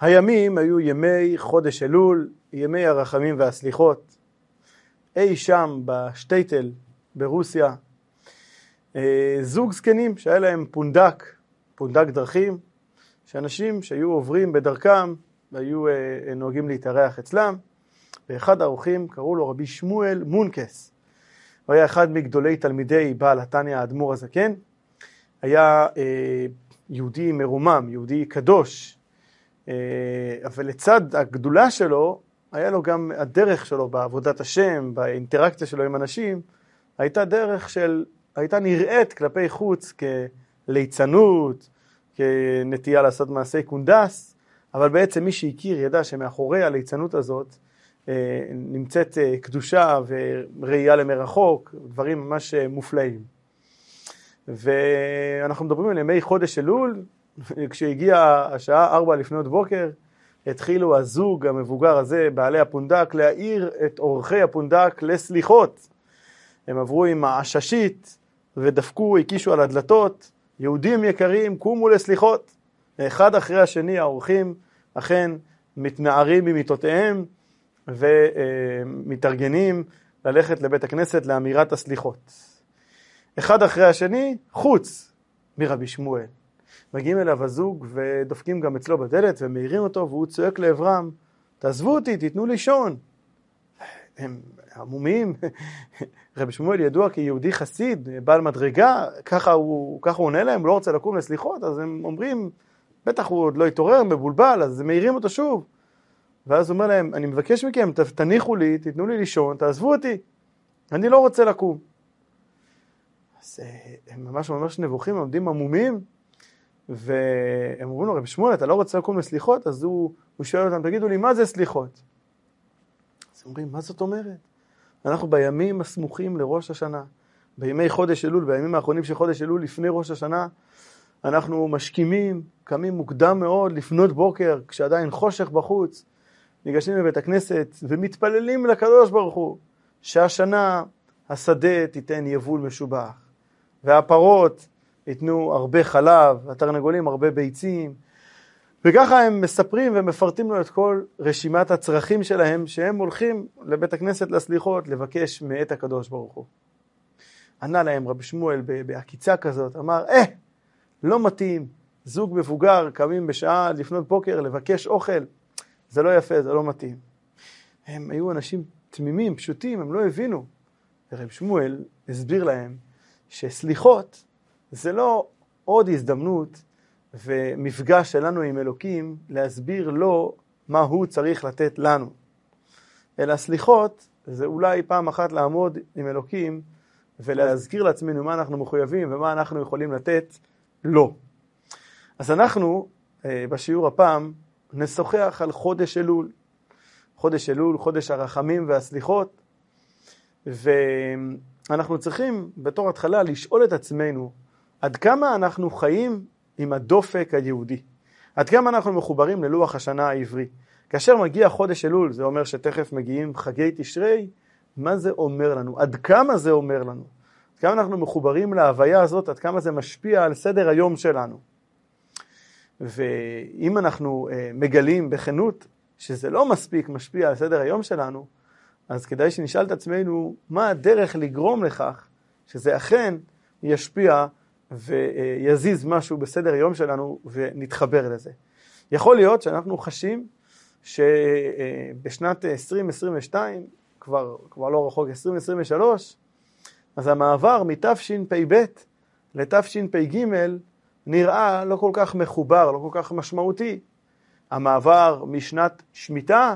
הימים היו ימי חודש אלול, ימי הרחמים והסליחות. אי שם בשטייטל ברוסיה, אה, זוג זקנים שהיה להם פונדק, פונדק דרכים, שאנשים שהיו עוברים בדרכם והיו אה, נוהגים להתארח אצלם, ואחד האורחים קראו לו רבי שמואל מונקס. הוא היה אחד מגדולי תלמידי בעל התניא האדמו"ר הזקן, היה אה, יהודי מרומם, יהודי קדוש, אבל לצד הגדולה שלו, היה לו גם הדרך שלו בעבודת השם, באינטראקציה שלו עם אנשים, הייתה דרך של, הייתה נראית כלפי חוץ כליצנות, כנטייה לעשות מעשי קונדס, אבל בעצם מי שהכיר ידע שמאחורי הליצנות הזאת אה, נמצאת אה, קדושה וראייה למרחוק, דברים ממש מופלאים. ואנחנו מדברים על ימי חודש אלול, כשהגיעה השעה ארבע לפנות בוקר, התחילו הזוג המבוגר הזה, בעלי הפונדק, להעיר את אורחי הפונדק לסליחות. הם עברו עם העששית ודפקו, הקישו על הדלתות, יהודים יקרים, קומו לסליחות. אחד אחרי השני האורחים אכן מתנערים ממיטותיהם ומתארגנים ללכת לבית הכנסת לאמירת הסליחות. אחד אחרי השני, חוץ מרבי שמואל. מגיעים אליו הזוג ודופקים גם אצלו בדלת ומעירים אותו והוא צועק לעברם, תעזבו אותי, תיתנו לישון. הם עמומים, רבי שמואל ידוע כיהודי חסיד, בעל מדרגה, ככה הוא, ככה הוא עונה להם, הוא לא רוצה לקום לסליחות, אז הם אומרים, בטח הוא עוד לא התעורר, מבולבל, אז הם מעירים אותו שוב. ואז הוא אומר להם, אני מבקש מכם, תניחו לי, תיתנו לי לישון, תעזבו אותי, אני לא רוצה לקום. אז אה, הם ממש ממש נבוכים, עומדים עמומים, והם אומרים לו, רבי שמואל, אתה לא רוצה לקום לסליחות? אז הוא, הוא שואל אותם, תגידו לי, מה זה סליחות? אז אומרים, מה זאת אומרת? אנחנו בימים הסמוכים לראש השנה, בימי חודש אלול, בימים האחרונים של חודש אלול, לפני ראש השנה, אנחנו משכימים, קמים מוקדם מאוד, לפנות בוקר, כשעדיין חושך בחוץ, ניגשים לבית הכנסת ומתפללים לקדוש ברוך הוא, שהשנה השדה תיתן יבול משובח, והפרות ייתנו הרבה חלב, התרנגולים הרבה ביצים, וככה הם מספרים ומפרטים לו את כל רשימת הצרכים שלהם, שהם הולכים לבית הכנסת לסליחות לבקש מאת הקדוש ברוך הוא. ענה להם רבי שמואל בעקיצה כזאת, אמר, אה, לא מתאים, זוג מבוגר קמים בשעה לפנות בוקר לבקש אוכל, זה לא יפה, זה לא מתאים. הם היו אנשים תמימים, פשוטים, הם לא הבינו. ורב שמואל הסביר להם שסליחות זה לא עוד הזדמנות ומפגש שלנו עם אלוקים להסביר לו מה הוא צריך לתת לנו. אלא סליחות זה אולי פעם אחת לעמוד עם אלוקים ולהזכיר לעצמנו מה אנחנו מחויבים ומה אנחנו יכולים לתת לו. אז אנחנו אה, בשיעור הפעם נשוחח על חודש אלול. חודש אלול, חודש הרחמים והסליחות, ואנחנו צריכים בתור התחלה לשאול את עצמנו עד כמה אנחנו חיים עם הדופק היהודי, עד כמה אנחנו מחוברים ללוח השנה העברי. כאשר מגיע חודש אלול, זה אומר שתכף מגיעים חגי תשרי, מה זה אומר לנו? עד כמה זה אומר לנו? עד כמה אנחנו מחוברים להוויה הזאת, עד כמה זה משפיע על סדר היום שלנו. ואם אנחנו אה, מגלים בכנות שזה לא מספיק משפיע על סדר היום שלנו, אז כדאי שנשאל את עצמנו מה הדרך לגרום לכך שזה אכן ישפיע ויזיז משהו בסדר היום שלנו ונתחבר לזה. יכול להיות שאנחנו חשים שבשנת 2022, כבר, כבר לא רחוק, 2023, אז המעבר מתשפ"ב לתשפ"ג נראה לא כל כך מחובר, לא כל כך משמעותי. המעבר משנת שמיטה,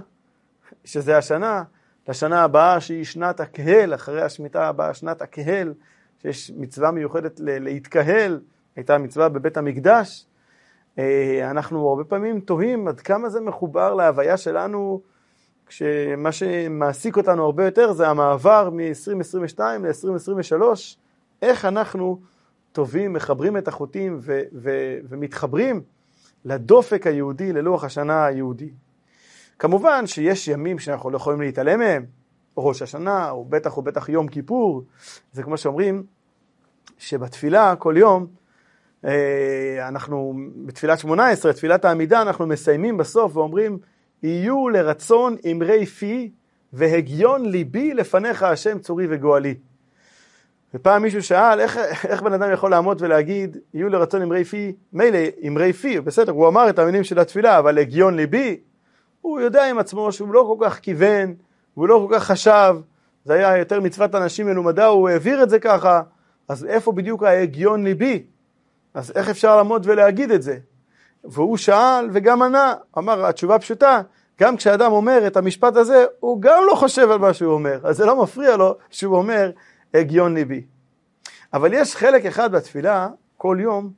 שזה השנה, לשנה הבאה שהיא שנת הקהל, אחרי השמיטה הבאה שנת הקהל, שיש מצווה מיוחדת להתקהל, הייתה מצווה בבית המקדש. אה, אנחנו הרבה פעמים תוהים עד כמה זה מחובר להוויה שלנו, כשמה שמעסיק אותנו הרבה יותר זה המעבר מ-2022 ל-2023, איך אנחנו טובים, מחברים את החוטים ו- ו- ומתחברים לדופק היהודי, ללוח השנה היהודי. כמובן שיש ימים שאנחנו לא יכולים להתעלם מהם, ראש השנה, או בטח ובטח יום כיפור, זה כמו שאומרים, שבתפילה כל יום אה, אנחנו בתפילת שמונה עשרה, תפילת העמידה, אנחנו מסיימים בסוף ואומרים, יהיו לרצון אמרי פי והגיון ליבי לפניך השם צורי וגואלי. ופעם מישהו שאל, איך, איך בן אדם יכול לעמוד ולהגיד, יהיו לרצון אמרי פי, מילא אמרי פי, בסדר, הוא אמר את המילים של התפילה, אבל הגיון ליבי, הוא יודע עם עצמו שהוא לא כל כך כיוון, והוא לא כל כך חשב, זה היה יותר מצוות אנשים מלומדה, הוא העביר את זה ככה, אז איפה בדיוק ההגיון ליבי? אז איך אפשר לעמוד ולהגיד את זה? והוא שאל וגם ענה, אמר, התשובה פשוטה, גם כשאדם אומר את המשפט הזה, הוא גם לא חושב על מה שהוא אומר, אז זה לא מפריע לו שהוא אומר הגיון ליבי. אבל יש חלק אחד בתפילה, כל יום,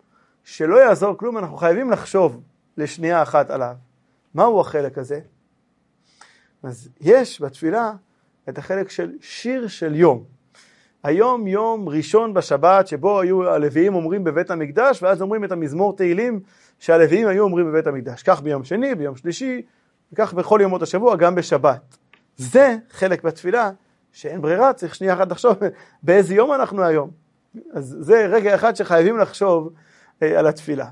שלא יעזור כלום, אנחנו חייבים לחשוב לשנייה אחת עליו. מהו החלק הזה? אז יש בתפילה את החלק של שיר של יום. היום יום ראשון בשבת שבו היו הלוויים אומרים בבית המקדש ואז אומרים את המזמור תהילים שהלוויים היו אומרים בבית המקדש. כך ביום שני, ביום שלישי, וכך בכל ימות השבוע, גם בשבת. זה חלק בתפילה שאין ברירה, צריך שנייה אחת לחשוב באיזה יום אנחנו היום. אז זה רגע אחד שחייבים לחשוב אה, על התפילה.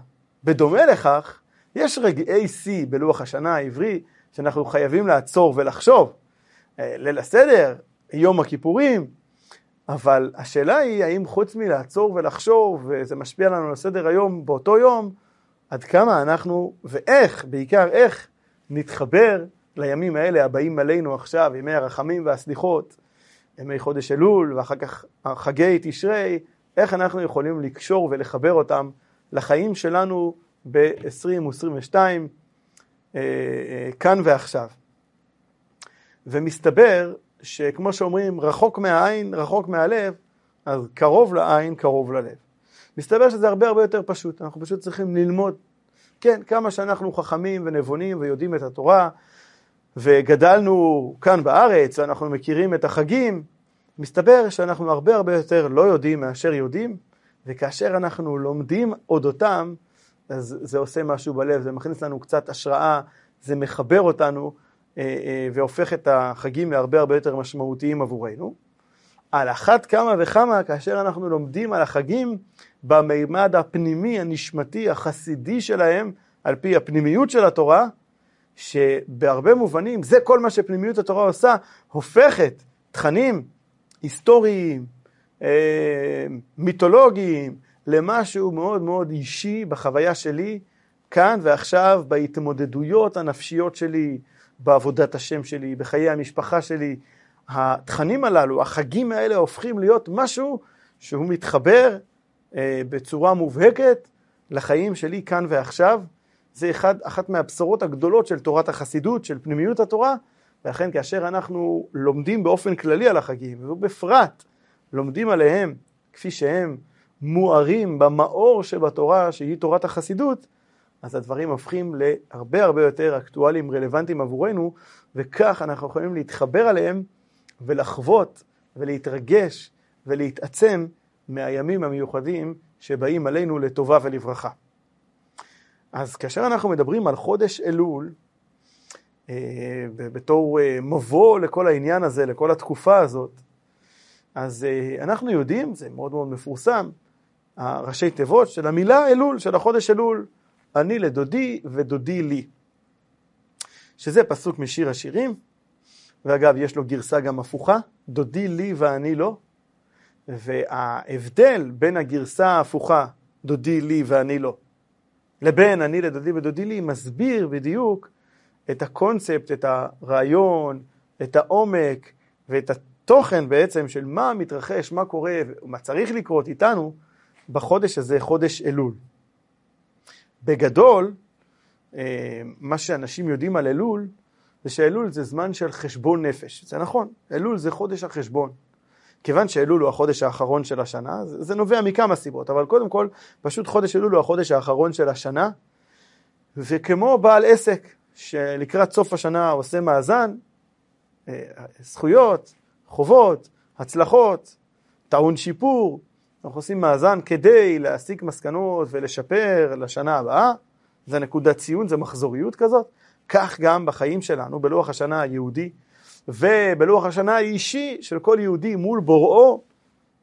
בדומה לכך, יש רגעי שיא בלוח השנה העברי שאנחנו חייבים לעצור ולחשוב. אה, ליל הסדר, יום הכיפורים, אבל השאלה היא האם חוץ מלעצור ולחשוב, וזה משפיע לנו על סדר היום באותו יום, עד כמה אנחנו, ואיך, בעיקר איך, נתחבר לימים האלה הבאים עלינו עכשיו, ימי הרחמים והסליחות, ימי חודש אלול, ואחר כך חגי תשרי, איך אנחנו יכולים לקשור ולחבר אותם לחיים שלנו ב-2022, אה, אה, כאן ועכשיו. ומסתבר שכמו שאומרים, רחוק מהעין, רחוק מהלב, אז קרוב לעין, קרוב ללב. מסתבר שזה הרבה הרבה יותר פשוט, אנחנו פשוט צריכים ללמוד, כן, כמה שאנחנו חכמים ונבונים ויודעים את התורה, וגדלנו כאן בארץ, ואנחנו מכירים את החגים, מסתבר שאנחנו הרבה הרבה יותר לא יודעים מאשר יודעים, וכאשר אנחנו לומדים אודותם, אז זה עושה משהו בלב, זה מכניס לנו קצת השראה, זה מחבר אותנו, אה, אה, והופך את החגים להרבה הרבה יותר משמעותיים עבורנו. על אחת כמה וכמה כאשר אנחנו לומדים על החגים במימד הפנימי, הנשמתי, החסידי שלהם, על פי הפנימיות של התורה, שבהרבה מובנים, זה כל מה שפנימיות התורה עושה, הופכת תכנים היסטוריים, אה, מיתולוגיים, למשהו מאוד מאוד אישי בחוויה שלי, כאן ועכשיו, בהתמודדויות הנפשיות שלי, בעבודת השם שלי, בחיי המשפחה שלי. התכנים הללו, החגים האלה הופכים להיות משהו שהוא מתחבר אה, בצורה מובהקת לחיים שלי כאן ועכשיו. זה אחד, אחת מהבשורות הגדולות של תורת החסידות, של פנימיות התורה, ולכן כאשר אנחנו לומדים באופן כללי על החגים, ובפרט לומדים עליהם כפי שהם מוארים במאור שבתורה, שהיא תורת החסידות, אז הדברים הופכים להרבה הרבה יותר אקטואליים, רלוונטיים עבורנו, וכך אנחנו יכולים להתחבר עליהם ולחוות ולהתרגש ולהתעצם מהימים המיוחדים שבאים עלינו לטובה ולברכה. אז כאשר אנחנו מדברים על חודש אלול, אה, בתור אה, מבוא לכל העניין הזה, לכל התקופה הזאת, אז אה, אנחנו יודעים, זה מאוד מאוד מפורסם, הראשי תיבות של המילה אלול, של החודש אלול, אני לדודי ודודי לי. שזה פסוק משיר השירים, ואגב יש לו גרסה גם הפוכה, דודי לי ואני לא, וההבדל בין הגרסה ההפוכה, דודי לי ואני לא, לבין אני לדודי ודודי לי, מסביר בדיוק את הקונספט, את הרעיון, את העומק ואת התוכן בעצם של מה מתרחש, מה קורה ומה צריך לקרות איתנו בחודש הזה, חודש אלול. בגדול, אה, מה שאנשים יודעים על אלול, זה שאלול זה זמן של חשבון נפש. זה נכון, אלול זה חודש החשבון. כיוון שאלול הוא החודש האחרון של השנה, זה נובע מכמה סיבות, אבל קודם כל, פשוט חודש אלול הוא החודש האחרון של השנה, וכמו בעל עסק שלקראת סוף השנה עושה מאזן, אה, זכויות, חובות, הצלחות, טעון שיפור, אנחנו עושים מאזן כדי להסיק מסקנות ולשפר לשנה הבאה, זה נקודת ציון, זה מחזוריות כזאת, כך גם בחיים שלנו, בלוח השנה היהודי, ובלוח השנה האישי של כל יהודי מול בוראו,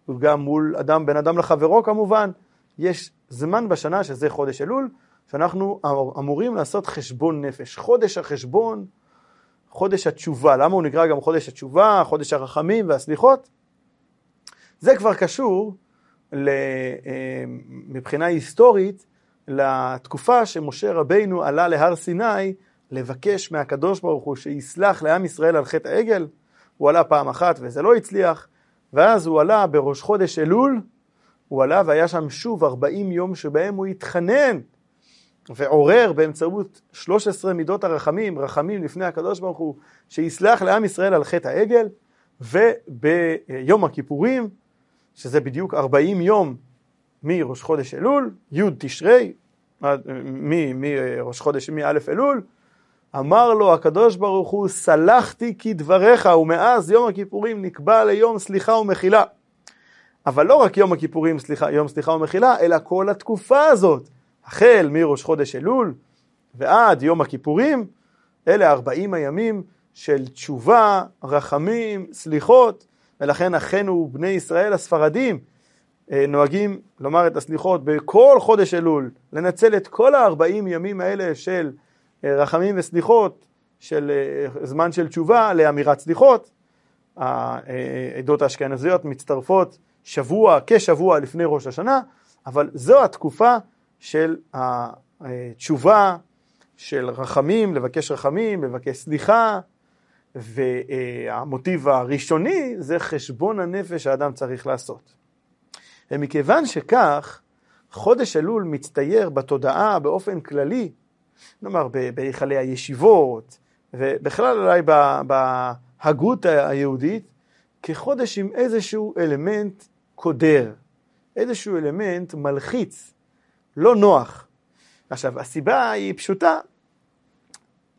וגם מול אדם, בין אדם לחברו כמובן, יש זמן בשנה שזה חודש אלול, שאנחנו אמורים לעשות חשבון נפש. חודש החשבון, חודש התשובה. למה הוא נקרא גם חודש התשובה, חודש הרחמים והסליחות? זה כבר קשור מבחינה היסטורית לתקופה שמשה רבינו עלה להר סיני לבקש מהקדוש ברוך הוא שיסלח לעם ישראל על חטא העגל. הוא עלה פעם אחת וזה לא הצליח, ואז הוא עלה בראש חודש אלול, הוא עלה והיה שם שוב 40 יום שבהם הוא התחנן ועורר באמצעות 13 מידות הרחמים, רחמים לפני הקדוש ברוך הוא, שיסלח לעם ישראל על חטא העגל, וביום הכיפורים, שזה בדיוק 40 יום מראש חודש אלול, י' תשרי, מראש חודש, מא' אלול, אמר לו הקדוש ברוך הוא, סלחתי כדבריך, ומאז יום הכיפורים נקבע ליום סליחה ומחילה. אבל לא רק יום הכיפורים, סליחה, יום סליחה ומחילה, אלא כל התקופה הזאת, החל מראש חודש אלול ועד יום הכיפורים, אלה ארבעים הימים של תשובה, רחמים, סליחות, ולכן אחינו בני ישראל הספרדים אה, נוהגים לומר את הסליחות בכל חודש אלול, לנצל את כל הארבעים ימים האלה של אה, רחמים וסליחות, של אה, זמן של תשובה לאמירת סליחות. העדות האשכנזיות מצטרפות שבוע, כשבוע לפני ראש השנה, אבל זו התקופה של התשובה, של רחמים, לבקש רחמים, לבקש סליחה, והמוטיב הראשוני זה חשבון הנפש שהאדם צריך לעשות. ומכיוון שכך, חודש אלול מצטייר בתודעה באופן כללי, נאמר בהיכלי הישיבות, ובכלל אולי בהגות היהודית, כחודש עם איזשהו אלמנט קודר, איזשהו אלמנט מלחיץ, לא נוח. עכשיו, הסיבה היא פשוטה,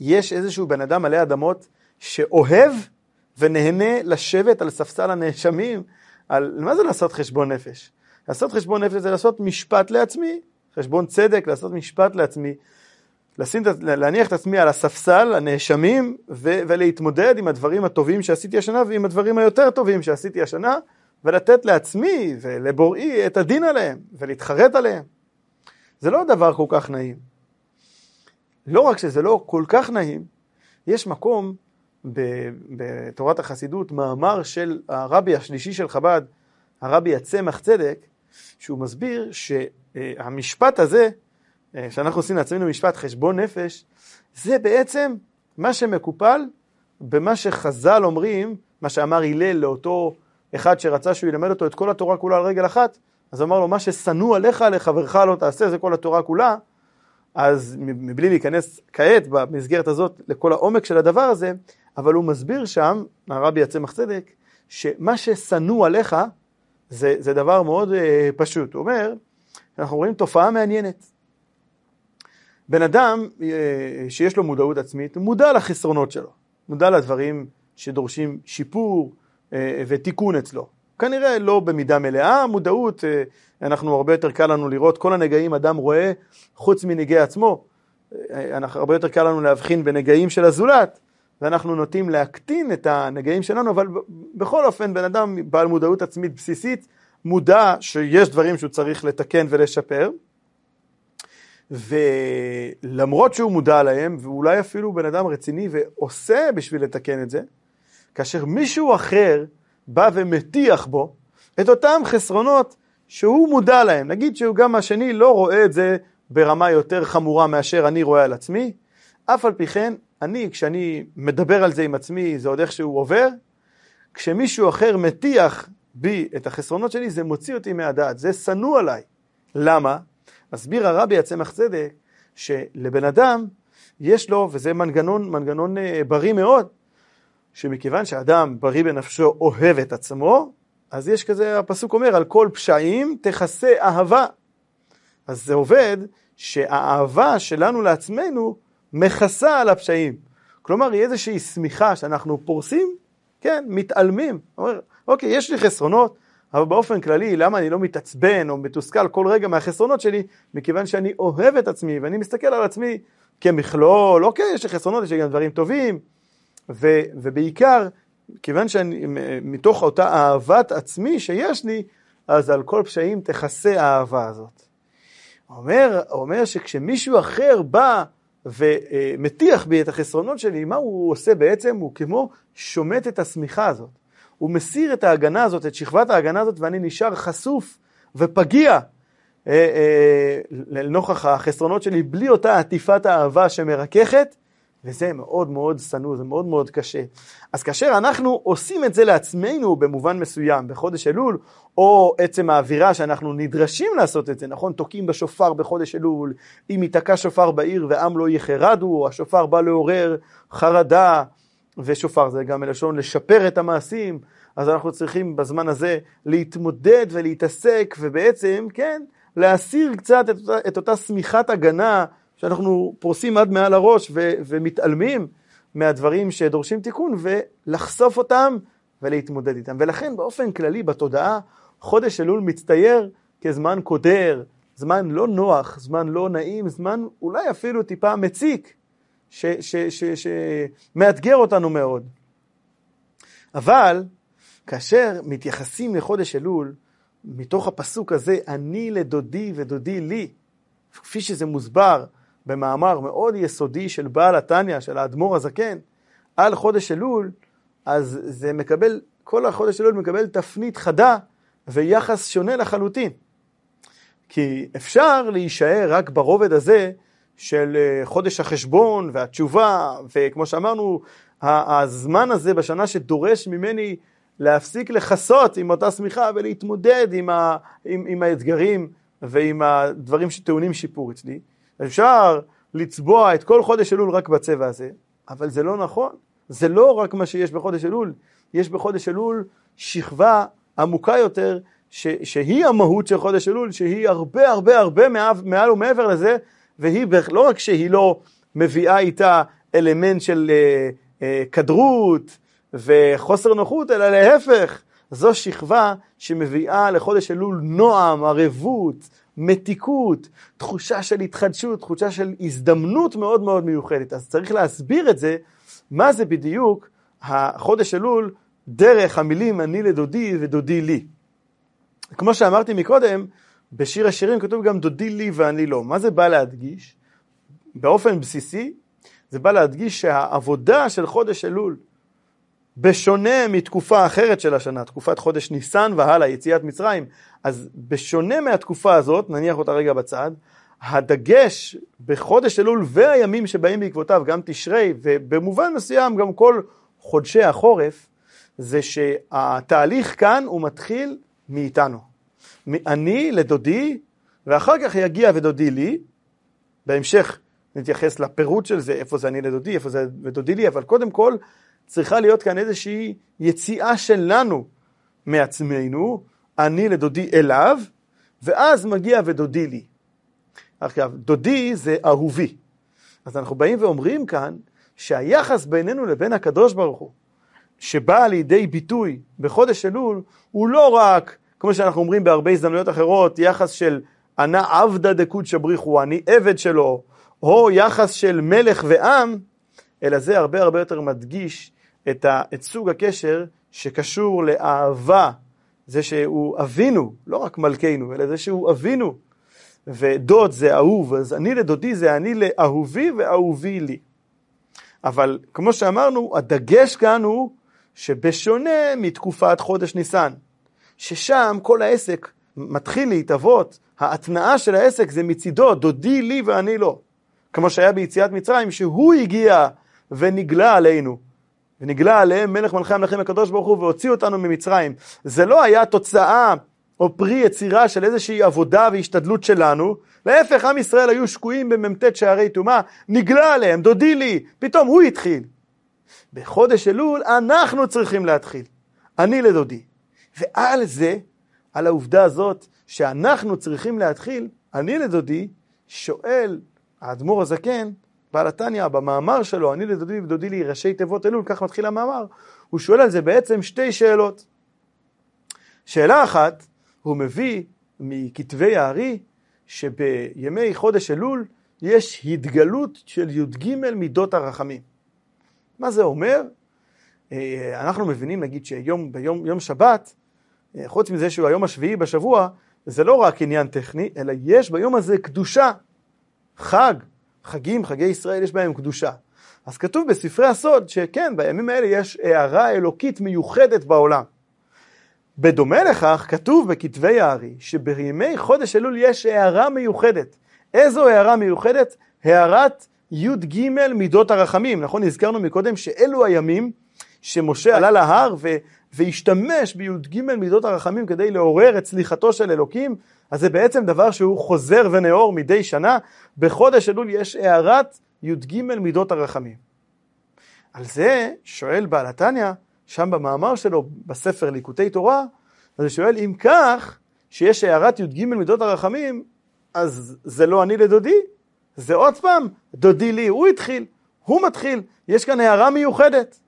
יש איזשהו בן אדם מלא אדמות שאוהב ונהנה לשבת על ספסל הנאשמים, על מה זה לעשות חשבון נפש? לעשות חשבון נפש זה לעשות משפט לעצמי, חשבון צדק, לעשות משפט לעצמי, לשים, להניח את עצמי על הספסל הנאשמים ו- ולהתמודד עם הדברים הטובים שעשיתי השנה ועם הדברים היותר טובים שעשיתי השנה ולתת לעצמי ולבוראי את הדין עליהם ולהתחרט עליהם. זה לא דבר כל כך נעים. לא רק שזה לא כל כך נעים, יש מקום בתורת החסידות, מאמר של הרבי השלישי של חב"ד, הרבי הצמח צדק, שהוא מסביר שהמשפט הזה, שאנחנו עושים לעצמנו משפט חשבון נפש, זה בעצם מה שמקופל במה שחז"ל אומרים, מה שאמר הלל לאותו אחד שרצה שהוא ילמד אותו את כל התורה כולה על רגל אחת, אז אמר לו, מה ששנוא עליך לחברך לא תעשה, זה כל התורה כולה. אז מבלי להיכנס כעת במסגרת הזאת לכל העומק של הדבר הזה, אבל הוא מסביר שם, הרבי הצמח צדק, שמה ששנוא עליך זה, זה דבר מאוד uh, פשוט. הוא אומר, אנחנו רואים תופעה מעניינת. בן אדם uh, שיש לו מודעות עצמית, מודע לחסרונות שלו, מודע לדברים שדורשים שיפור uh, ותיקון אצלו. כנראה לא במידה מלאה, מודעות, אנחנו הרבה יותר קל לנו לראות כל הנגעים אדם רואה חוץ מנגעי עצמו, אנחנו, הרבה יותר קל לנו להבחין בנגעים של הזולת, ואנחנו נוטים להקטין את הנגעים שלנו, אבל בכל אופן בן אדם בעל מודעות עצמית בסיסית, מודע שיש דברים שהוא צריך לתקן ולשפר, ולמרות שהוא מודע להם, ואולי אפילו בן אדם רציני ועושה בשביל לתקן את זה, כאשר מישהו אחר בא ומטיח בו את אותם חסרונות שהוא מודע להם. נגיד שהוא גם השני לא רואה את זה ברמה יותר חמורה מאשר אני רואה על עצמי, אף על פי כן, אני, כשאני מדבר על זה עם עצמי, זה עוד איכשהו עובר, כשמישהו אחר מטיח בי את החסרונות שלי, זה מוציא אותי מהדעת, זה שנוא עליי. למה? מסביר הרבי הצמח צדק, שלבן אדם יש לו, וזה מנגנון, מנגנון אה, בריא מאוד, שמכיוון שאדם בריא בנפשו אוהב את עצמו, אז יש כזה, הפסוק אומר, על כל פשעים תכסה אהבה. אז זה עובד שהאהבה שלנו לעצמנו מכסה על הפשעים. כלומר, היא איזושהי שמיכה שאנחנו פורסים, כן, מתעלמים. אומר, אוקיי, יש לי חסרונות, אבל באופן כללי, למה אני לא מתעצבן או מתוסכל כל רגע מהחסרונות שלי? מכיוון שאני אוהב את עצמי ואני מסתכל על עצמי כמכלול, אוקיי, יש לי חסרונות, יש לי גם דברים טובים, ו, ובעיקר, כיוון שאני, מתוך אותה אהבת עצמי שיש לי, אז על כל פשעים תכסה האהבה הזאת. אומר, אומר שכשמישהו אחר בא ומטיח בי את החסרונות שלי, מה הוא עושה בעצם? הוא כמו שומט את השמיכה הזאת. הוא מסיר את ההגנה הזאת, את שכבת ההגנה הזאת, ואני נשאר חשוף ופגיע אה, אה, לנוכח החסרונות שלי, בלי אותה עטיפת האהבה שמרככת, וזה מאוד מאוד שנוא, זה מאוד מאוד קשה. אז כאשר אנחנו עושים את זה לעצמנו במובן מסוים, בחודש אלול, או עצם האווירה שאנחנו נדרשים לעשות את זה, נכון? תוקעים בשופר בחודש אלול, אם ייתקע שופר בעיר ועם לא יחרדו, השופר בא לעורר חרדה, ושופר זה גם מלשון לשפר את המעשים, אז אנחנו צריכים בזמן הזה להתמודד ולהתעסק, ובעצם, כן, להסיר קצת את אותה, את אותה שמיכת הגנה שאנחנו פורסים עד מעל הראש ו- ומתעלמים מהדברים שדורשים תיקון ולחשוף אותם ולהתמודד איתם. ולכן באופן כללי בתודעה חודש אלול מצטייר כזמן קודר, זמן לא נוח, זמן לא נעים, זמן אולי אפילו טיפה מציק, שמאתגר אותנו מאוד. אבל כאשר מתייחסים לחודש אלול, מתוך הפסוק הזה, אני לדודי ודודי לי, כפי שזה מוסבר במאמר מאוד יסודי של בעל התניא, של האדמו"ר הזקן, על חודש אלול, אז זה מקבל, כל החודש אלול מקבל תפנית חדה ויחס שונה לחלוטין. כי אפשר להישאר רק ברובד הזה של אה, חודש החשבון והתשובה, וכמו שאמרנו, הזמן הזה בשנה שדורש ממני להפסיק לכסות עם אותה שמיכה ולהתמודד עם, ה, עם, עם האתגרים ועם הדברים שטעונים שיפור אצלי. אפשר לצבוע את כל חודש אלול רק בצבע הזה, אבל זה לא נכון. זה לא רק מה שיש בחודש אלול, יש בחודש אלול שכבה עמוקה יותר, ש, שהיא המהות של חודש אלול, שהיא הרבה הרבה הרבה מעל ומעבר לזה, והיא לא רק שהיא לא מביאה איתה אלמנט של אה, אה, כדרות וחוסר נוחות, אלא להפך, זו שכבה שמביאה לחודש אלול נועם, ערבות, מתיקות, תחושה של התחדשות, תחושה של הזדמנות מאוד מאוד מיוחדת. אז צריך להסביר את זה, מה זה בדיוק החודש אלול דרך המילים אני לדודי ודודי לי. כמו שאמרתי מקודם, בשיר השירים כתוב גם דודי לי ואני לא. מה זה בא להדגיש? באופן בסיסי, זה בא להדגיש שהעבודה של חודש אלול, בשונה מתקופה אחרת של השנה, תקופת חודש ניסן והלאה, יציאת מצרים, אז בשונה מהתקופה הזאת, נניח אותה רגע בצד, הדגש בחודש אלול והימים שבאים בעקבותיו, גם תשרי, ובמובן מסוים גם כל חודשי החורף, זה שהתהליך כאן הוא מתחיל מאיתנו. אני לדודי, ואחר כך יגיע ודודי לי, בהמשך נתייחס לפירוט של זה, איפה זה אני לדודי, איפה זה ודודי לי, אבל קודם כל צריכה להיות כאן איזושהי יציאה שלנו מעצמנו, אני לדודי אליו, ואז מגיע ודודי לי. עכשיו, דודי זה אהובי. אז אנחנו באים ואומרים כאן שהיחס בינינו לבין הקדוש ברוך הוא, שבא לידי ביטוי בחודש אלול, הוא לא רק, כמו שאנחנו אומרים בהרבה הזדמנויות אחרות, יחס של אנא עבדא דקודשא בריחו, אני עבד שלו, או יחס של מלך ועם, אלא זה הרבה הרבה יותר מדגיש את, ה, את סוג הקשר שקשור לאהבה, זה שהוא אבינו, לא רק מלכנו, אלא זה שהוא אבינו, ודוד זה אהוב, אז אני לדודי זה אני לאהובי ואהובי לי. אבל כמו שאמרנו, הדגש כאן הוא שבשונה מתקופת חודש ניסן, ששם כל העסק מתחיל להתהוות, ההתנאה של העסק זה מצידו, דודי לי ואני לא. כמו שהיה ביציאת מצרים, שהוא הגיע ונגלה עלינו. ונגלה עליהם מלך מלכי המלכים הקדוש ברוך הוא והוציא אותנו ממצרים. זה לא היה תוצאה או פרי יצירה של איזושהי עבודה והשתדלות שלנו, להפך עם ישראל היו שקועים במ"ט שערי טומאה, נגלה עליהם, דודי לי, פתאום הוא התחיל. בחודש אלול אנחנו צריכים להתחיל, אני לדודי. ועל זה, על העובדה הזאת שאנחנו צריכים להתחיל, אני לדודי, שואל האדמו"ר הזקן, בעל התניא, במאמר שלו, אני לדודי ודודי לי ראשי תיבות אלול, כך מתחיל המאמר, הוא שואל על זה בעצם שתי שאלות. שאלה אחת, הוא מביא מכתבי הארי, שבימי חודש אלול יש התגלות של י"ג מידות הרחמים. מה זה אומר? אה, אנחנו מבינים, נגיד שיום ביום יום שבת, אה, חוץ מזה שהוא היום השביעי בשבוע, זה לא רק עניין טכני, אלא יש ביום הזה קדושה. חג, חגים, חגי ישראל, יש בהם קדושה. אז כתוב בספרי הסוד שכן, בימים האלה יש הערה אלוקית מיוחדת בעולם. בדומה לכך, כתוב בכתבי הארי שבימי חודש אלול יש הערה מיוחדת. איזו הערה מיוחדת? הערת י"ג מידות הרחמים. נכון, הזכרנו מקודם שאלו הימים שמשה עלה להר ו... והשתמש בי"ג מידות הרחמים כדי לעורר את סליחתו של אלוקים, אז זה בעצם דבר שהוא חוזר ונאור מדי שנה. בחודש אלול יש הערת י"ג מידות הרחמים. על זה שואל בעל התניא, שם במאמר שלו בספר ליקוטי תורה, אז הוא שואל אם כך, שיש הערת י"ג מידות הרחמים, אז זה לא אני לדודי, זה עוד פעם, דודי לי, הוא התחיל, הוא מתחיל, יש כאן הערה מיוחדת,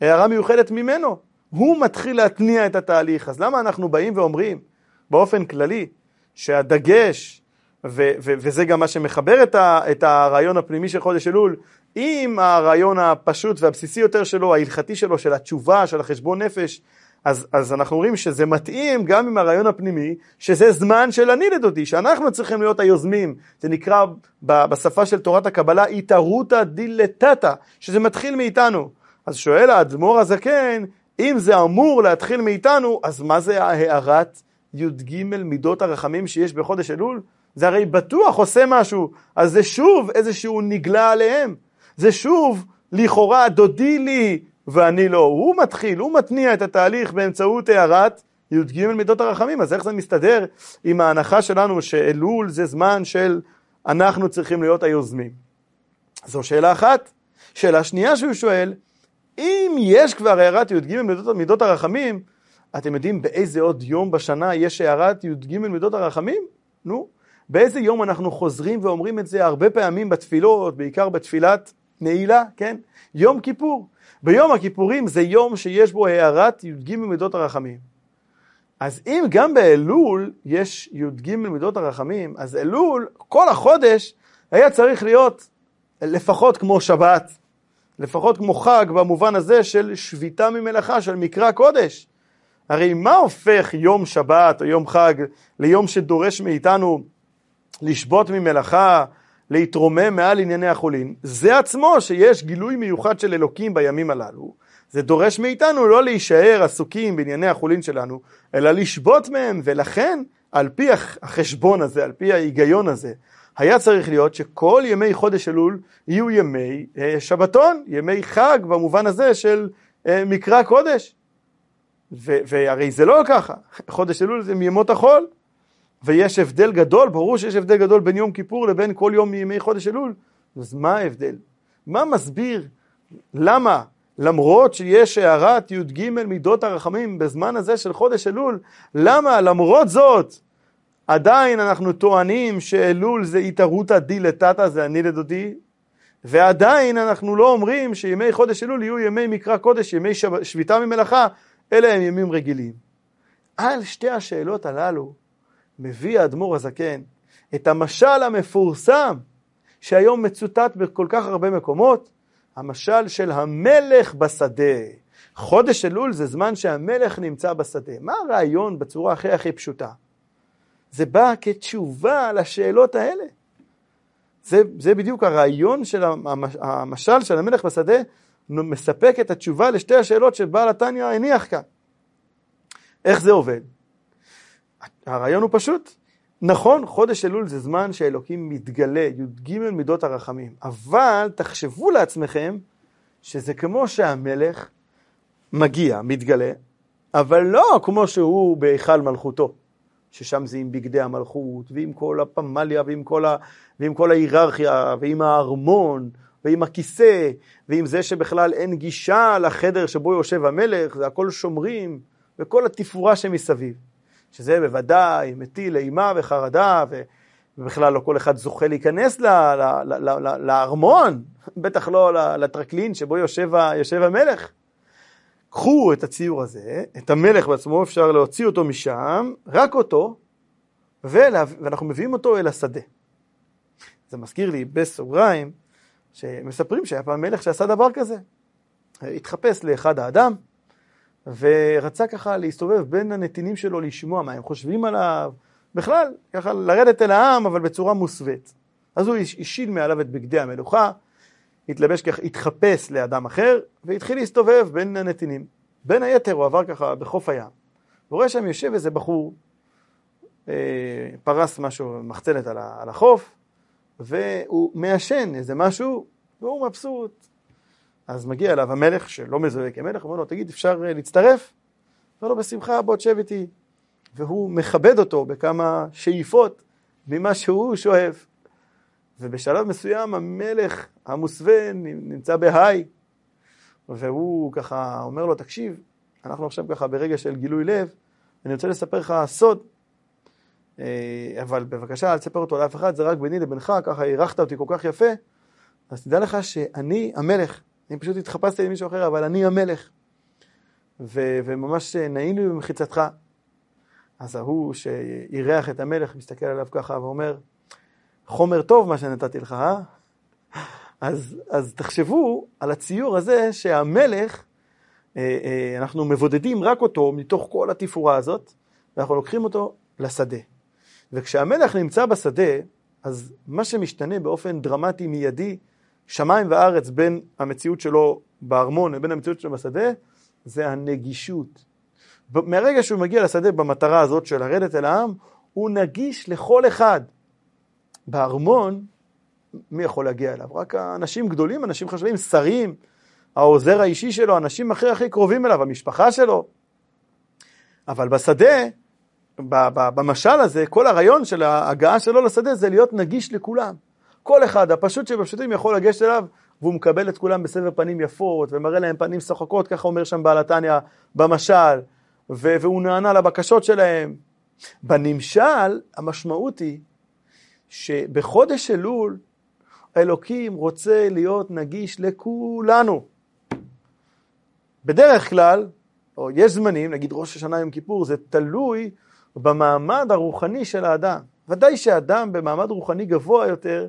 הערה מיוחדת ממנו, הוא מתחיל להתניע את התהליך, אז למה אנחנו באים ואומרים באופן כללי שהדגש, ו- ו- וזה גם מה שמחבר את, ה- את הרעיון הפנימי של חודש אלול, עם הרעיון הפשוט והבסיסי יותר שלו, ההלכתי שלו, של התשובה, של החשבון נפש, אז, אז אנחנו אומרים שזה מתאים גם עם הרעיון הפנימי, שזה זמן של אני לדודי, שאנחנו צריכים להיות היוזמים. זה נקרא בשפה של תורת הקבלה איתרותא דילטטה, שזה מתחיל מאיתנו. אז שואל האדמו"ר הזקן, אם זה אמור להתחיל מאיתנו, אז מה זה ההערת י"ג מידות הרחמים שיש בחודש אלול? זה הרי בטוח עושה משהו, אז זה שוב איזשהו נגלה עליהם. זה שוב, לכאורה, דודי לי ואני לא. הוא מתחיל, הוא מתניע את התהליך באמצעות הערת י"ג מידות הרחמים. אז איך זה מסתדר עם ההנחה שלנו שאלול זה זמן של אנחנו צריכים להיות היוזמים? זו שאלה אחת. שאלה שנייה שהוא שואל, אם יש כבר הערת י"ג מידות, מידות הרחמים, אתם יודעים באיזה עוד יום בשנה יש הערת י"ג מידות הרחמים? נו, באיזה יום אנחנו חוזרים ואומרים את זה הרבה פעמים בתפילות, בעיקר בתפילת נעילה, כן? יום כיפור. ביום הכיפורים זה יום שיש בו הערת י"ג מידות הרחמים. אז אם גם באלול יש י"ג מידות הרחמים, אז אלול, כל החודש, היה צריך להיות לפחות כמו שבת, לפחות כמו חג במובן הזה של שביתה ממלאכה, של מקרא קודש. הרי מה הופך יום שבת או יום חג ליום שדורש מאיתנו לשבות ממלאכה, להתרומם מעל ענייני החולין, זה עצמו שיש גילוי מיוחד של אלוקים בימים הללו. זה דורש מאיתנו לא להישאר עסוקים בענייני החולין שלנו, אלא לשבות מהם, ולכן על פי החשבון הזה, על פי ההיגיון הזה, היה צריך להיות שכל ימי חודש אלול יהיו ימי אה, שבתון, ימי חג במובן הזה של אה, מקרא קודש. והרי זה לא ככה, חודש אלול זה מימות החול, ויש הבדל גדול, ברור שיש הבדל גדול בין יום כיפור לבין כל יום מימי חודש אלול. אז מה ההבדל? מה מסביר? למה? למרות שיש הערת י"ג מידות הרחמים בזמן הזה של חודש אלול, למה למרות זאת עדיין אנחנו טוענים שאלול זה התערותא דילתתא, זה אני לדודי, ועדיין אנחנו לא אומרים שימי חודש אלול יהיו ימי מקרא קודש, ימי שביתה ממלאכה, אלה הם ימים רגילים. על שתי השאלות הללו מביא האדמו"ר הזקן את המשל המפורסם שהיום מצוטט בכל כך הרבה מקומות, המשל של המלך בשדה. חודש אלול זה זמן שהמלך נמצא בשדה. מה הרעיון בצורה הכי הכי פשוטה? זה בא כתשובה לשאלות האלה. זה, זה בדיוק הרעיון של המשל של המלך בשדה, מספק את התשובה לשתי השאלות שבעל התניא הניח כאן. איך זה עובד? הרעיון הוא פשוט. נכון, חודש אלול זה זמן שאלוקים מתגלה, י"ג מידות הרחמים, אבל תחשבו לעצמכם שזה כמו שהמלך מגיע, מתגלה, אבל לא כמו שהוא בהיכל מלכותו, ששם זה עם בגדי המלכות, ועם כל הפמליה, ועם כל, ה... ועם כל ההיררכיה, ועם הארמון, ועם הכיסא, ועם זה שבכלל אין גישה לחדר שבו יושב המלך, זה הכל שומרים, וכל התפאורה שמסביב. שזה בוודאי מטיל אימה וחרדה, ובכלל לא כל אחד זוכה להיכנס לארמון, בטח לא לטרקלין שבו יושב, יושב המלך. קחו את הציור הזה, את המלך בעצמו, אפשר להוציא אותו משם, רק אותו, ואנחנו מביאים אותו אל השדה. זה מזכיר לי בסוגריים, שמספרים שהיה פעם מלך שעשה דבר כזה. התחפש לאחד האדם, ורצה ככה להסתובב בין הנתינים שלו לשמוע מה הם חושבים עליו, בכלל, ככה לרדת אל העם, אבל בצורה מוסווית. אז הוא השיל מעליו את בגדי המלוכה, התלבש ככה, התחפש לאדם אחר, והתחיל להסתובב בין הנתינים. בין היתר הוא עבר ככה בחוף הים. הוא רואה שם יושב איזה בחור, אה, פרס משהו, מחצלת על החוף, והוא מעשן איזה משהו, והוא מבסוט. אז מגיע אליו המלך, שלא מזוהה כמלך, אומר לו, תגיד, אפשר אה, להצטרף? אומר לו, בשמחה, בוא תשב איתי. והוא מכבד אותו בכמה שאיפות ממה שהוא שואב. ובשלב מסוים המלך המוסווה נמצא בהיי, והוא ככה אומר לו, תקשיב, אנחנו עכשיו ככה ברגע של גילוי לב, אני רוצה לספר לך סוד, אבל בבקשה אל תספר אותו לאף אחד, זה רק ביני לבינך, ככה אירחת אותי כל כך יפה, אז תדע לך שאני המלך, אני פשוט התחפשתי למישהו אחר, אבל אני המלך. ו- וממש לי במחיצתך. אז ההוא שאירח את המלך מסתכל עליו ככה ואומר, חומר טוב מה שנתתי לך, אה? אז, אז תחשבו על הציור הזה שהמלך, אה, אה, אנחנו מבודדים רק אותו מתוך כל התפאורה הזאת, ואנחנו לוקחים אותו לשדה. וכשהמלך נמצא בשדה, אז מה שמשתנה באופן דרמטי מיידי, שמיים וארץ בין המציאות שלו בארמון לבין המציאות שלו בשדה, זה הנגישות. מהרגע שהוא מגיע לשדה במטרה הזאת של לרדת אל העם, הוא נגיש לכל אחד. בארמון, מי יכול להגיע אליו? רק אנשים גדולים, אנשים חשובים, שרים, העוזר האישי שלו, אנשים הכי הכי קרובים אליו, המשפחה שלו. אבל בשדה, במשל הזה, כל הרעיון של ההגעה שלו לשדה זה להיות נגיש לכולם. כל אחד, הפשוט שבפשוטים יכול לגשת אליו, והוא מקבל את כולם בסבר פנים יפות, ומראה להם פנים שוחקות, ככה אומר שם בעל התניא במשל, והוא נענה לבקשות שלהם. בנמשל, המשמעות היא שבחודש אלול, אלוקים רוצה להיות נגיש לכולנו. בדרך כלל, או יש זמנים, נגיד ראש השנה יום כיפור, זה תלוי במעמד הרוחני של האדם. ודאי שאדם במעמד רוחני גבוה יותר,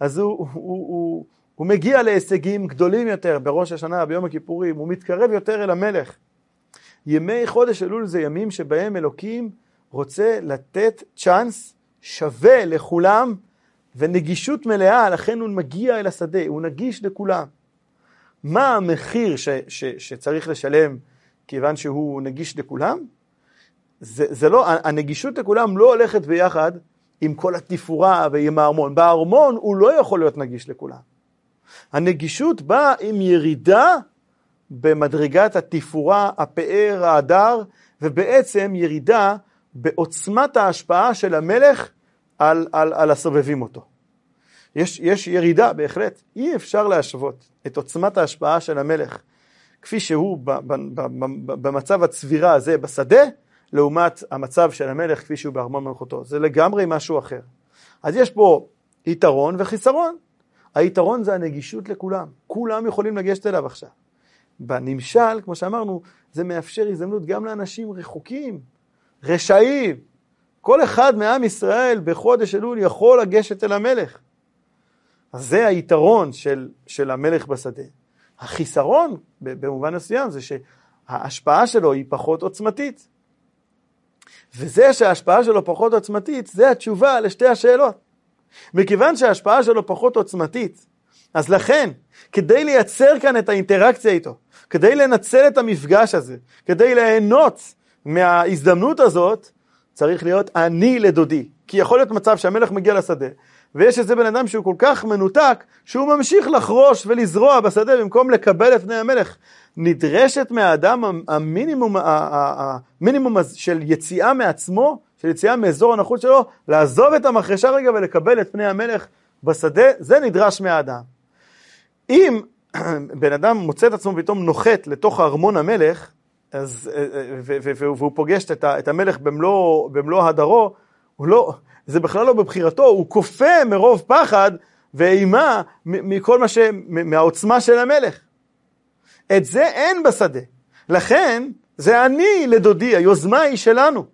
אז הוא, הוא, הוא, הוא, הוא מגיע להישגים גדולים יותר בראש השנה, ביום הכיפורים, הוא מתקרב יותר אל המלך. ימי חודש אלול זה ימים שבהם אלוקים רוצה לתת צ'אנס שווה לכולם ונגישות מלאה, לכן הוא מגיע אל השדה, הוא נגיש לכולם. מה המחיר ש, ש, שצריך לשלם כיוון שהוא נגיש לכולם? זה, זה לא, הנגישות לכולם לא הולכת ביחד עם כל התפאורה ועם הארמון. בארמון הוא לא יכול להיות נגיש לכולם. הנגישות באה עם ירידה במדרגת התפאורה, הפאר, ההדר, ובעצם ירידה בעוצמת ההשפעה של המלך על, על, על הסובבים אותו. יש, יש ירידה בהחלט, אי אפשר להשוות את עוצמת ההשפעה של המלך כפי שהוא ב, ב, ב, ב, במצב הצבירה הזה בשדה, לעומת המצב של המלך כפי שהוא בארמון מלכותו. זה לגמרי משהו אחר. אז יש פה יתרון וחיסרון. היתרון זה הנגישות לכולם, כולם יכולים לגשת אליו עכשיו. בנמשל, כמו שאמרנו, זה מאפשר הזדמנות גם לאנשים רחוקים, רשעים. כל אחד מעם ישראל בחודש אלול יכול לגשת אל המלך. אז זה היתרון של, של המלך בשדה. החיסרון, במובן מסוים, זה שההשפעה שלו היא פחות עוצמתית. וזה שההשפעה שלו פחות עוצמתית, זה התשובה לשתי השאלות. מכיוון שההשפעה שלו פחות עוצמתית, אז לכן, כדי לייצר כאן את האינטראקציה איתו, כדי לנצל את המפגש הזה, כדי ליהנות מההזדמנות הזאת, צריך להיות אני לדודי. כי יכול להיות מצב שהמלך מגיע לשדה, ויש איזה בן אדם שהוא כל כך מנותק, שהוא ממשיך לחרוש ולזרוע בשדה במקום לקבל את פני המלך. נדרשת מהאדם המינימום, המינימום של יציאה מעצמו, של יציאה מאזור הנוחות שלו, לעזוב את המחרשה רגע ולקבל את פני המלך בשדה, זה נדרש מהאדם. אם בן אדם מוצא את עצמו פתאום נוחת לתוך ארמון המלך, אז, אה, אה, והוא פוגש את המלך במלוא, במלוא הדרו, הוא לא, זה בכלל לא בבחירתו, הוא כופה מרוב פחד ואימה מכל מה ש... מהעוצמה של המלך. את זה אין בשדה. לכן, זה אני לדודי, היוזמה היא שלנו.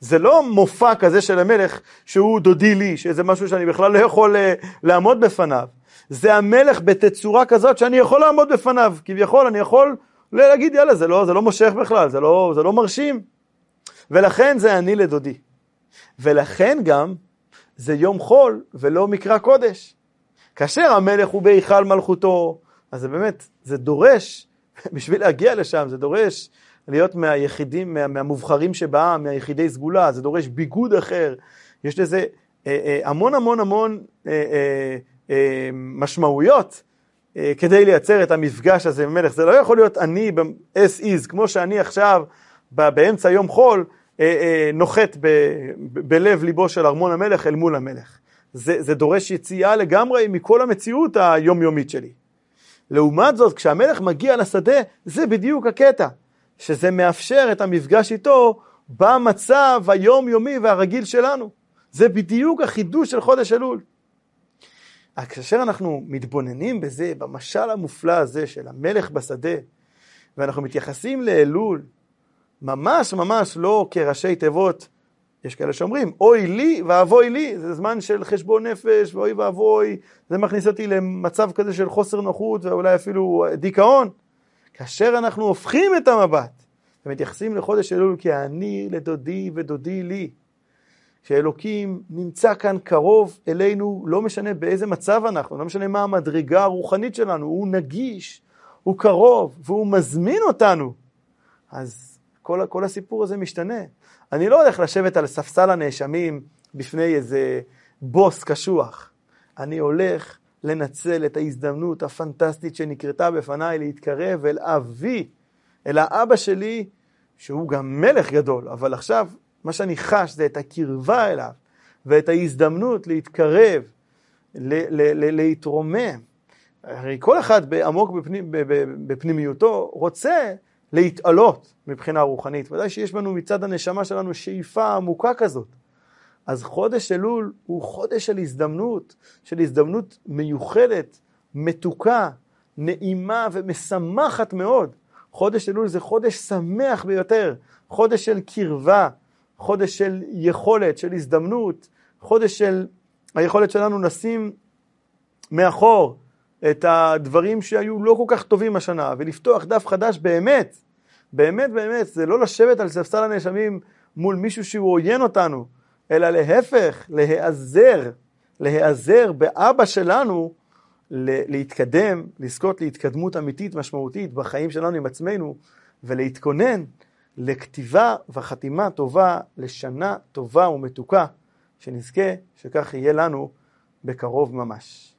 זה לא מופע כזה של המלך שהוא דודי לי, שזה משהו שאני בכלל לא יכול אה, לעמוד בפניו. זה המלך בתצורה כזאת שאני יכול לעמוד בפניו, כביכול אני יכול להגיד יאללה זה לא, זה לא מושך בכלל, זה לא, זה לא מרשים. ולכן זה אני לדודי. ולכן גם זה יום חול ולא מקרא קודש. כאשר המלך הוא בהיכל מלכותו, אז זה באמת, זה דורש, בשביל להגיע לשם, זה דורש להיות מהיחידים, מה, מהמובחרים שבעם, מהיחידי סגולה, זה דורש ביגוד אחר, יש לזה אה, אה, המון המון המון אה, אה, אה, משמעויות אה, כדי לייצר את המפגש הזה עם מלך. זה לא יכול להיות אני as is, כמו שאני עכשיו באמצע יום חול, אה, אה, נוחת ב, ב, בלב ליבו של ארמון המלך אל מול המלך. זה, זה דורש יציאה לגמרי מכל המציאות היומיומית שלי. לעומת זאת, כשהמלך מגיע לשדה, זה בדיוק הקטע, שזה מאפשר את המפגש איתו במצב היומיומי והרגיל שלנו. זה בדיוק החידוש של חודש אלול. כאשר אנחנו מתבוננים בזה, במשל המופלא הזה של המלך בשדה, ואנחנו מתייחסים לאלול, ממש ממש לא כראשי תיבות, יש כאלה שאומרים, אוי לי ואבוי לי, זה זמן של חשבון נפש, ואוי ואבוי, זה מכניס אותי למצב כזה של חוסר נוחות ואולי אפילו דיכאון. כאשר אנחנו הופכים את המבט ומתייחסים לחודש אלול כאני לדודי ודודי לי, שאלוקים נמצא כאן קרוב אלינו, לא משנה באיזה מצב אנחנו, לא משנה מה המדרגה הרוחנית שלנו, הוא נגיש, הוא קרוב, והוא מזמין אותנו. אז כל, כל הסיפור הזה משתנה. אני לא הולך לשבת על ספסל הנאשמים בפני איזה בוס קשוח. אני הולך לנצל את ההזדמנות הפנטסטית שנקרתה בפניי להתקרב אל אבי, אל האבא שלי, שהוא גם מלך גדול, אבל עכשיו מה שאני חש זה את הקרבה אליו ואת ההזדמנות להתקרב, להתרומם. הרי כל אחד עמוק בפנימ, בפנימיותו רוצה להתעלות מבחינה רוחנית. ודאי שיש בנו מצד הנשמה שלנו שאיפה עמוקה כזאת. אז חודש אלול הוא חודש של הזדמנות, של הזדמנות מיוחדת, מתוקה, נעימה ומשמחת מאוד. חודש אלול זה חודש שמח ביותר, חודש של קרבה, חודש של יכולת, של הזדמנות, חודש של היכולת שלנו לשים מאחור את הדברים שהיו לא כל כך טובים השנה ולפתוח דף חדש באמת, באמת באמת, זה לא לשבת על ספסל הנאשמים מול מישהו שהוא עוין אותנו, אלא להפך, להיעזר, להיעזר באבא שלנו להתקדם, לזכות להתקדמות אמיתית משמעותית בחיים שלנו עם עצמנו ולהתכונן לכתיבה וחתימה טובה לשנה טובה ומתוקה, שנזכה שכך יהיה לנו בקרוב ממש.